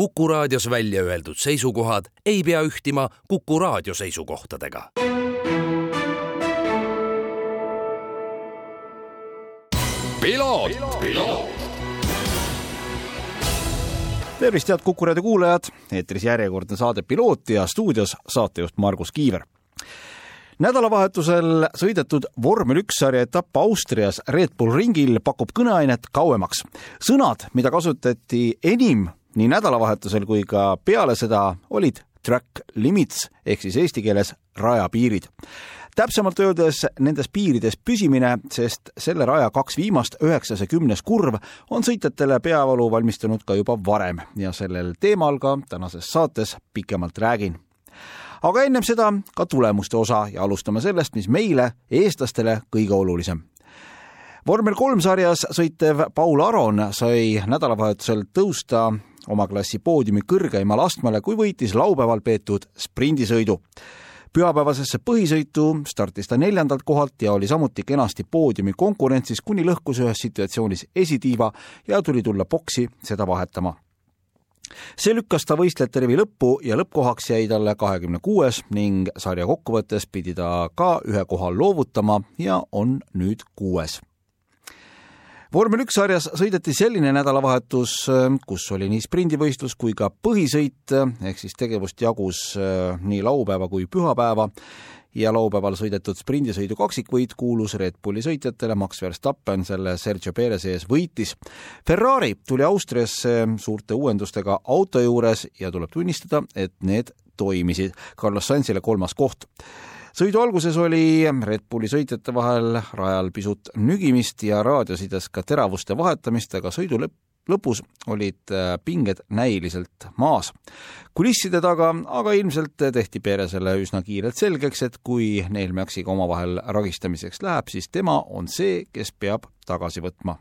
Kuku raadios välja öeldud seisukohad ei pea ühtima Kuku raadio seisukohtadega. tervist, head Kuku raadio kuulajad, eetris järjekordne saade Piloot ja stuudios saatejuht Margus Kiiver nädalavahetusel sõidetud vormel üks sarja etapp Austrias Red Bull ringil pakub kõneainet kauemaks. sõnad, mida kasutati enim nii nädalavahetusel kui ka peale seda, olid track limits ehk siis eesti keeles rajapiirid. täpsemalt öeldes nendes piirides püsimine, sest selle raja kaks viimast, üheksas ja kümnes kurv, on sõitjatele peavalu valmistanud ka juba varem ja sellel teemal ka tänases saates pikemalt räägin. aga ennem seda ka tulemuste osa ja alustame sellest, mis meile, eestlastele, kõige olulisem. vormel kolm sarjas sõitev Paul Aron sai nädalavahetusel tõusta oma klassi poodiumi kõrgeimale astmele, kui võitis laupäeval peetud sprindisõidu. Pühapäevasesse põhisõitu startis ta neljandalt kohalt ja oli samuti kenasti poodiumi konkurentsis, kuni lõhkus ühes situatsioonis esitiiva ja tuli tulla boksi seda vahetama. See lükkas ta võistlejate rivi lõppu ja lõppkohaks jäi talle kahekümne kuues ning sarja kokkuvõttes pidi ta ka ühe koha loovutama ja on nüüd kuues vormel üks sarjas sõideti selline nädalavahetus, kus oli nii sprindivõistlus kui ka põhisõit, ehk siis tegevust jagus äh, nii laupäeva kui pühapäeva ja laupäeval sõidetud sprindisõidu kaksikvõit kuulus Red Bulli sõitjatele, Max Verstappen selle Sergio Perez ees võitis. Ferrari tuli Austriasse suurte uuendustega auto juures ja tuleb tunnistada, et need toimisid. Carlos Sainzile kolmas koht sõidu alguses oli Red Bulli sõitjate vahel rajal pisut nügimist ja raadiosides ka teravuste vahetamist, aga sõidu lõpp lõpus olid äh, pinged näiliselt maas. kulisside taga aga ilmselt tehti Peresele üsna kiirelt selgeks, et kui neil Maxiga omavahel ragistamiseks läheb, siis tema on see, kes peab tagasi võtma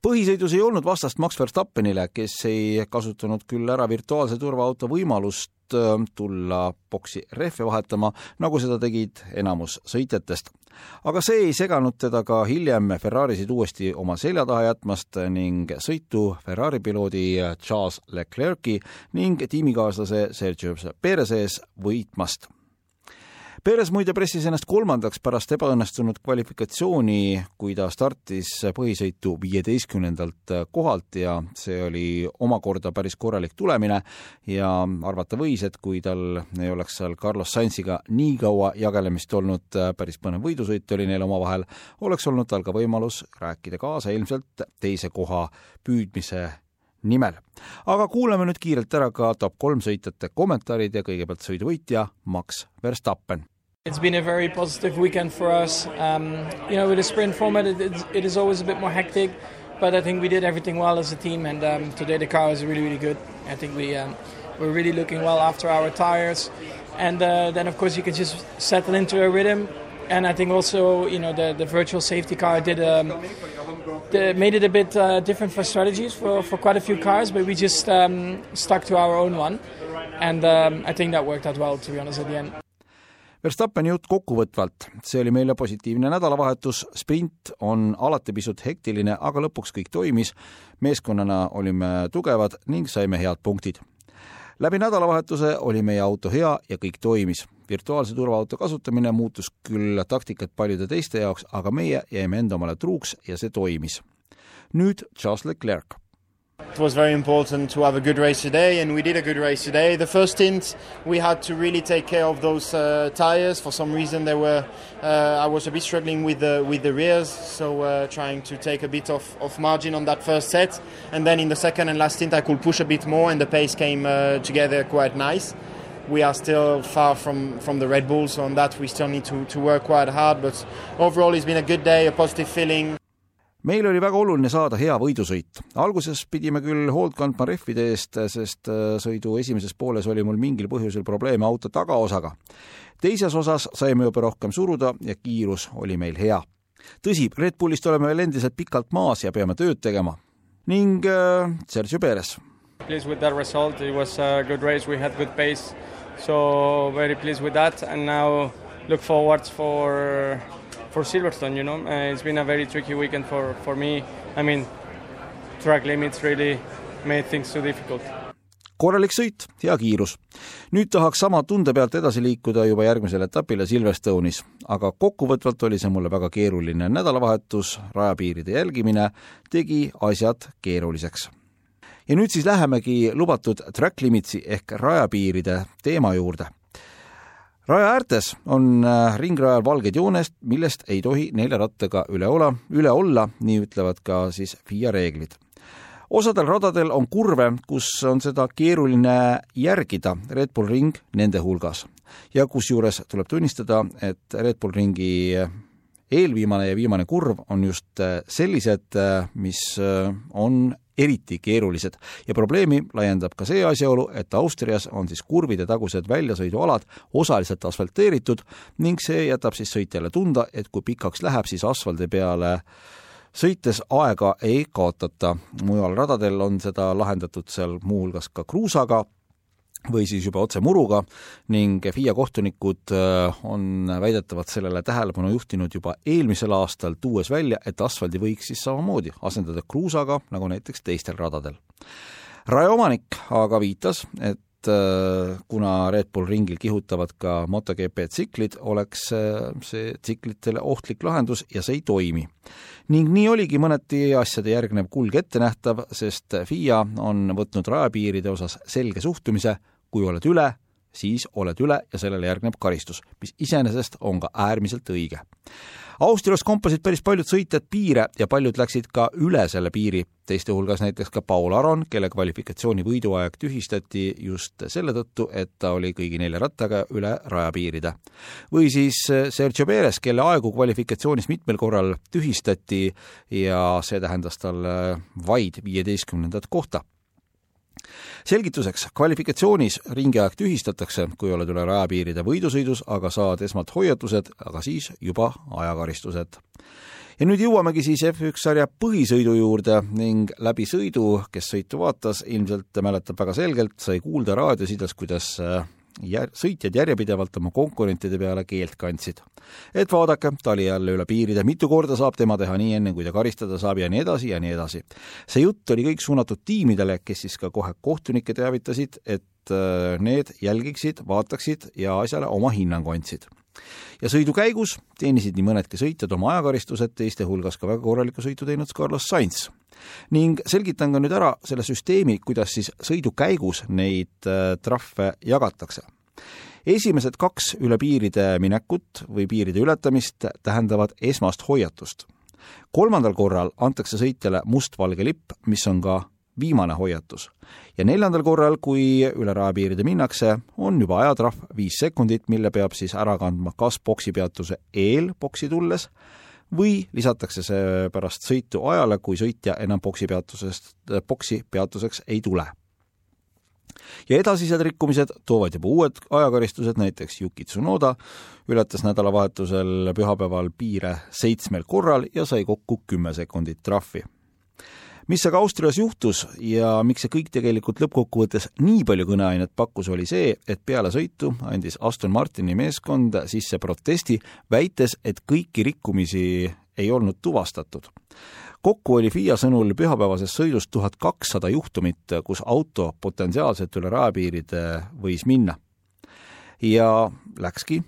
põhisõidus ei olnud vastast Max Verstappenile, kes ei kasutanud küll ära virtuaalse turvaauto võimalust tulla boksi rehve vahetama, nagu seda tegid enamus sõitjatest. aga see ei seganud teda ka hiljem Ferrarisid uuesti oma selja taha jätmast ning sõitu Ferrari piloodi Charles Leclerc'i ning tiimikaaslase Sergio Perez ees võitmast Perez muide pressis ennast kolmandaks pärast ebaõnnestunud kvalifikatsiooni, kui ta startis põhisõitu viieteistkümnendalt kohalt ja see oli omakorda päris korralik tulemine. Ja arvata võis, et kui tal ei oleks seal Carlos Sainziga nii kaua jagelemist olnud, päris põnev võidusõit oli neil omavahel, oleks olnud tal ka võimalus rääkida kaasa ilmselt teise koha püüdmise nimel. aga kuulame nüüd kiirelt ära ka top kolm sõitjate kommentaarid ja kõigepealt sõiduvõitja Max Verstappen. It's been a very positive weekend for us. Um, you know, with a sprint format, it, it is always a bit more hectic, but I think we did everything well as a team, and um, today the car was really, really good. I think we um, were really looking well after our tires, and uh, then of course you can just settle into a rhythm. And I think also, you know, the, the virtual safety car did um, the, made it a bit uh, different for strategies for, for quite a few cars, but we just um, stuck to our own one, and um, I think that worked out well, to be honest, at the end. Verstappeni jutt kokkuvõtvalt, see oli meile positiivne nädalavahetus, sprint on alati pisut hektiline, aga lõpuks kõik toimis. meeskonnana olime tugevad ning saime head punktid. Läbi nädalavahetuse oli meie auto hea ja kõik toimis. virtuaalse turvaauto kasutamine muutus küll taktikat paljude teiste jaoks, aga meie jäime enda omale truuks ja see toimis. nüüd Charles Leclerc It was very important to have a good race today, and we did a good race today. The first stint, we had to really take care of those uh, tires. For some reason, they were. Uh, I was a bit struggling with the with the rears, so uh, trying to take a bit of, of margin on that first set. And then in the second and last stint, I could push a bit more, and the pace came uh, together quite nice. We are still far from, from the Red Bull, so on that we still need to, to work quite hard. But overall, it's been a good day, a positive feeling. Meil oli väga oluline saada hea võidusõit. alguses pidime küll hoolt kandma rehvide eest, sest äh, sõidu esimeses pooles oli mul mingil põhjusel probleeme auto tagaosaga. teises osas saime juba rohkem suruda ja kiirus oli meil hea. tõsi, Red Bullist oleme veel endiselt pikalt maas ja peame tööd tegema. ning äh, Sergio Perez. Pleased with that result, it was a good race, we had good pace, so very pleased with that and now look forward for for Silverstone. You know, uh, it's been a very tricky weekend for for me. I mean, track limits really made things too difficult. korralik sõit, hea kiirus. nüüd tahaks sama tunde pealt edasi liikuda juba järgmisele etapile Silverstone'is, aga kokkuvõtvalt oli see mulle väga keeruline nädalavahetus, rajapiiride jälgimine tegi asjad keeruliseks ja nüüd siis lähemegi lubatud track limitsi ehk rajapiiride teema juurde raja äärtes on äh, ringrajal valged joonest, millest ei tohi nelja rattaga üle ola, üle olla, nii ütlevad ka siis FIA reeglid. osadel radadel on kurve, kus on seda keeruline järgida, Red Bull Ring nende hulgas. ja kusjuures tuleb tunnistada, et Red Bull Ringi eelviimane ja viimane kurv on just äh, sellised, äh, mis on eriti keerulised ja probleemi laiendab ka see asjaolu, et Austrias on siis kurvide tagused väljasõidualad osaliselt asfalteeritud ning see jätab siis sõitjale tunda, et kui pikaks läheb, siis asfaldi peale sõites aega ei kaotata. mujal radadel on seda lahendatud seal muuhulgas ka kruusaga või siis juba otse muruga ning FIA kohtunikud äh, on väidetavalt sellele tähelepanu juhtinud juba eelmisel aastal, tuues välja, et asfaldi võiks siis samamoodi asendada kruusaga, nagu näiteks teistel radadel. rajaomanik aga viitas, et kuna Red Bull ringil kihutavad ka MotoGP tsiklid, oleks äh, see tsiklitele ohtlik lahendus ja see ei toimi. ning nii oligi mõneti asjade järgnev kulg ettenähtav, sest FIA on võtnud rajapiiride osas selge suhtumise, kui oled üle, siis oled üle ja sellele järgneb karistus, mis iseenesest on ka äärmiselt õige. Austrias kompasid päris paljud sõitjad piire ja paljud läksid ka üle selle piiri, teiste hulgas näiteks ka Paul Aron, kelle kvalifikatsiooni võiduaeg tühistati just selle tõttu, et ta oli kõigi nelja rattaga üle rajapiiride. või siis Sergio Perez, kelle aegu kvalifikatsioonis mitmel korral tühistati ja see tähendas talle vaid viieteistkümnendat kohta selgituseks, kvalifikatsioonis ringiaeg tühistatakse, kui oled üle rajapiiride võidusõidus, aga saad esmalt hoiatused, aga siis juba ajakaristused. ja nüüd jõuamegi siis F1 sarja põhisõidu juurde ning läbi sõidu, kes sõitu vaatas, ilmselt mäletab väga selgelt, sai kuulda raadiosides, kuidas jär-, sõitjad järjepidevalt oma konkurentide peale keelt kandsid. et vaadake, ta oli jälle üle piiride, mitu korda saab tema teha nii enne, kui ta karistada saab ja nii edasi ja nii edasi. see jutt oli kõik suunatud tiimidele, kes siis ka kohe kohtunikke teavitasid, et äh, need jälgiksid, vaataksid ja asjale oma hinnangu andsid ja sõidu käigus teenisid nii mõnedki sõitjad oma ajakaristused, teiste hulgas ka väga korralikku sõitu teinud Carlos Sainz. ning selgitan ka nüüd ära selle süsteemi, kuidas siis sõidu käigus neid äh, trahve jagatakse. esimesed kaks üle piiride minekut või piiride ületamist tähendavad esmast hoiatust. kolmandal korral antakse sõitjale mustvalge lipp, mis on ka viimane hoiatus. ja neljandal korral, kui üle rajapiiride minnakse, on juba ajatrahv viis sekundit, mille peab siis ära kandma kas boksipeatuse eel boksi tulles või lisatakse see pärast sõitu ajale, kui sõitja enam boksipeatusest, boksi peatuseks ei tule. ja edasised rikkumised toovad juba uued ajakaristused, näiteks Yuki Tsunoda ületas nädalavahetusel pühapäeval piire seitsmel korral ja sai kokku kümme sekundit trahvi mis aga Austrias juhtus ja miks see kõik tegelikult lõppkokkuvõttes nii palju kõneainet pakkus, oli see, et peale sõitu andis Aston Martini meeskond sisse protesti, väites, et kõiki rikkumisi ei olnud tuvastatud. kokku oli FIA sõnul pühapäevasest sõidust tuhat kakssada juhtumit, kus auto potentsiaalselt üle rajapiiride võis minna. ja läkski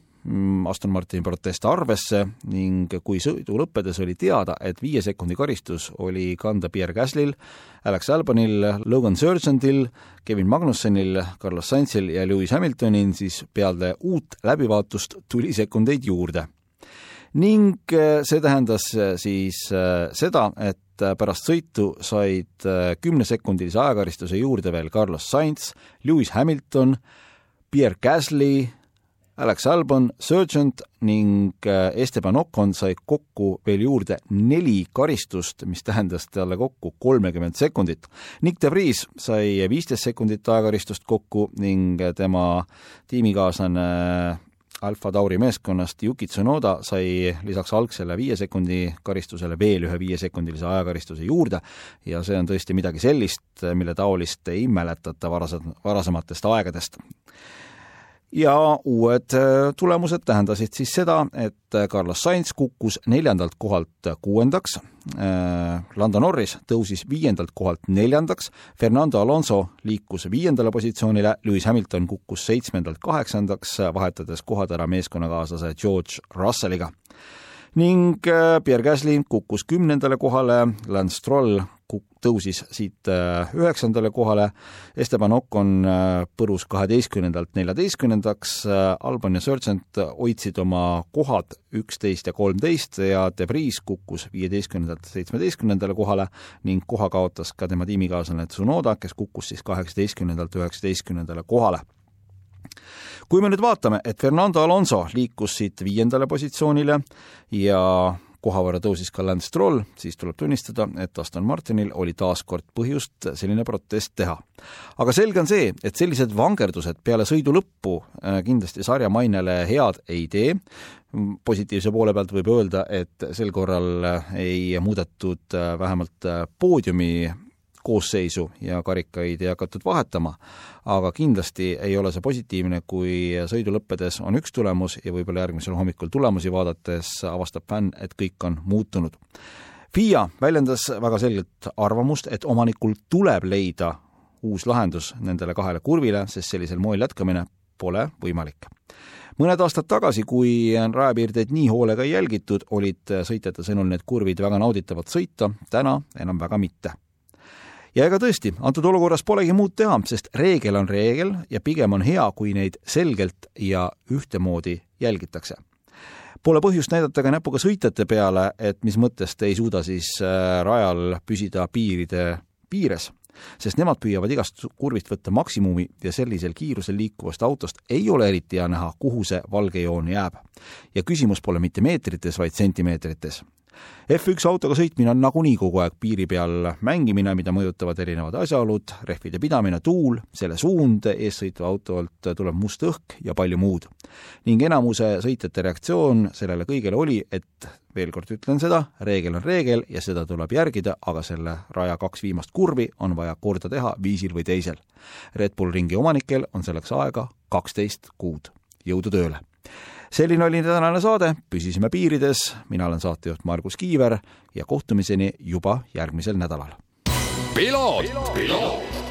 Aston Martini proteste arvesse ning kui sõidu lõppedes oli teada, et viie sekundi karistus oli kanda Pierre Gaslil, Alex Albonil, Logan Sargentil, Kevin Magnussenil, Carlos Sainzil ja Lewis Hamiltonil, siis peale uut läbivaatust tuli sekundeid juurde. ning eh, see tähendas eh, siis eh, seda, et pärast sõitu said kümnesekundilise ajakaristuse juurde veel Carlos Sainz, Lewis Hamilton, Pierre Gasly, Alex Albon, Surgeant ning äh, Esteban Ocon sai kokku veel juurde neli karistust, mis tähendas talle kokku kolmekümmend sekundit. Nick de Vries sai viisteist sekundit ajakaristust kokku ning tema tiimikaaslane Alfa Tauri meeskonnast Yuki Tsunoda sai lisaks algsele viie sekundi karistusele veel ühe viiesekundilise ajakaristuse juurde ja see on tõesti midagi sellist, mille taolist ei mäletata varasem, varasematest aegadest ja uued äh, tulemused tähendasid siis seda, et Carlos Sainz kukkus neljandalt kohalt kuuendaks, äh, Lando Norris tõusis viiendalt kohalt neljandaks, Fernando Alonso liikus viiendale positsioonile, Lewis Hamilton kukkus seitsmendalt kaheksandaks, vahetades kohad ära meeskonnakaaslase George Russelliga ning äh, Pierre Gasly kukkus kümnendale kohale, Lance Stroll tõusis siit äh, üheksandale kohale, Esteban Ocon äh, põrus kaheteistkümnendalt neljateistkümnendaks, Albon ja Sargent hoidsid oma kohad üksteist ja kolmteist ja De Vries kukkus viieteistkümnendalt seitsmeteistkümnendale kohale ning koha kaotas ka tema tiimikaaslane Tsunoda, kes kukkus siis kaheksateistkümnendalt üheksateistkümnendale kohale. Kui me nüüd vaatame, et Fernando Alonso liikus siit viiendale positsioonile ja koha võrra tõusis ka Lance Stroll, siis tuleb tunnistada, et Aston Martinil oli taas kord põhjust selline protest teha. aga selge on see, et sellised vangerdused peale sõidu lõppu äh, kindlasti sarja mainele head ei tee, positiivse poole pealt võib öelda, et sel korral ei muudetud äh, vähemalt äh, poodiumi koosseisu ja karikaid ei hakatud vahetama, aga kindlasti ei ole see positiivne, kui sõidu lõppedes on üks tulemus ja võib-olla järgmisel hommikul tulemusi vaadates avastab fänn, et kõik on muutunud. FIA väljendas väga selgelt arvamust, et omanikul tuleb leida uus lahendus nendele kahele kurvile, sest sellisel moel jätkamine pole võimalik mõned aastad tagasi, kui rajapiirdeid nii hoolega ei jälgitud, olid sõitjate sõnul need kurvid väga nauditavad sõita, täna enam väga mitte ja ega tõesti, antud olukorras polegi muud teha, sest reegel on reegel ja pigem on hea, kui neid selgelt ja ühtemoodi jälgitakse. Pole põhjust näidata ka näpuga sõitjate peale, et mis mõttes te ei suuda siis äh, rajal püsida piiride piires, sest nemad püüavad igast kurvist võtta maksimumi ja sellisel kiirusel liikuvast autost ei ole eriti hea näha, kuhu see valge joon jääb. ja küsimus pole mitte meetrites, vaid sentimeetrites F1 autoga sõitmine on nagunii kogu aeg piiri peal mängimine, mida mõjutavad erinevad asjaolud, rehvide pidamine, tuul, selle suund, eessõitva autolt tulev must õhk ja palju muud. ning enamuse sõitjate reaktsioon sellele kõigele oli, et veel kord ütlen seda, reegel on reegel ja seda tuleb järgida, aga selle raja kaks viimast kurvi on vaja korda teha viisil või teisel. Red Bull ringi omanikel on selleks aega kaksteist kuud. jõudu tööle! Selline oli tänane saade, püsisime piirides, mina olen saatejuht Margus Kiiver ja kohtumiseni juba järgmisel nädalal. piloot, piloot..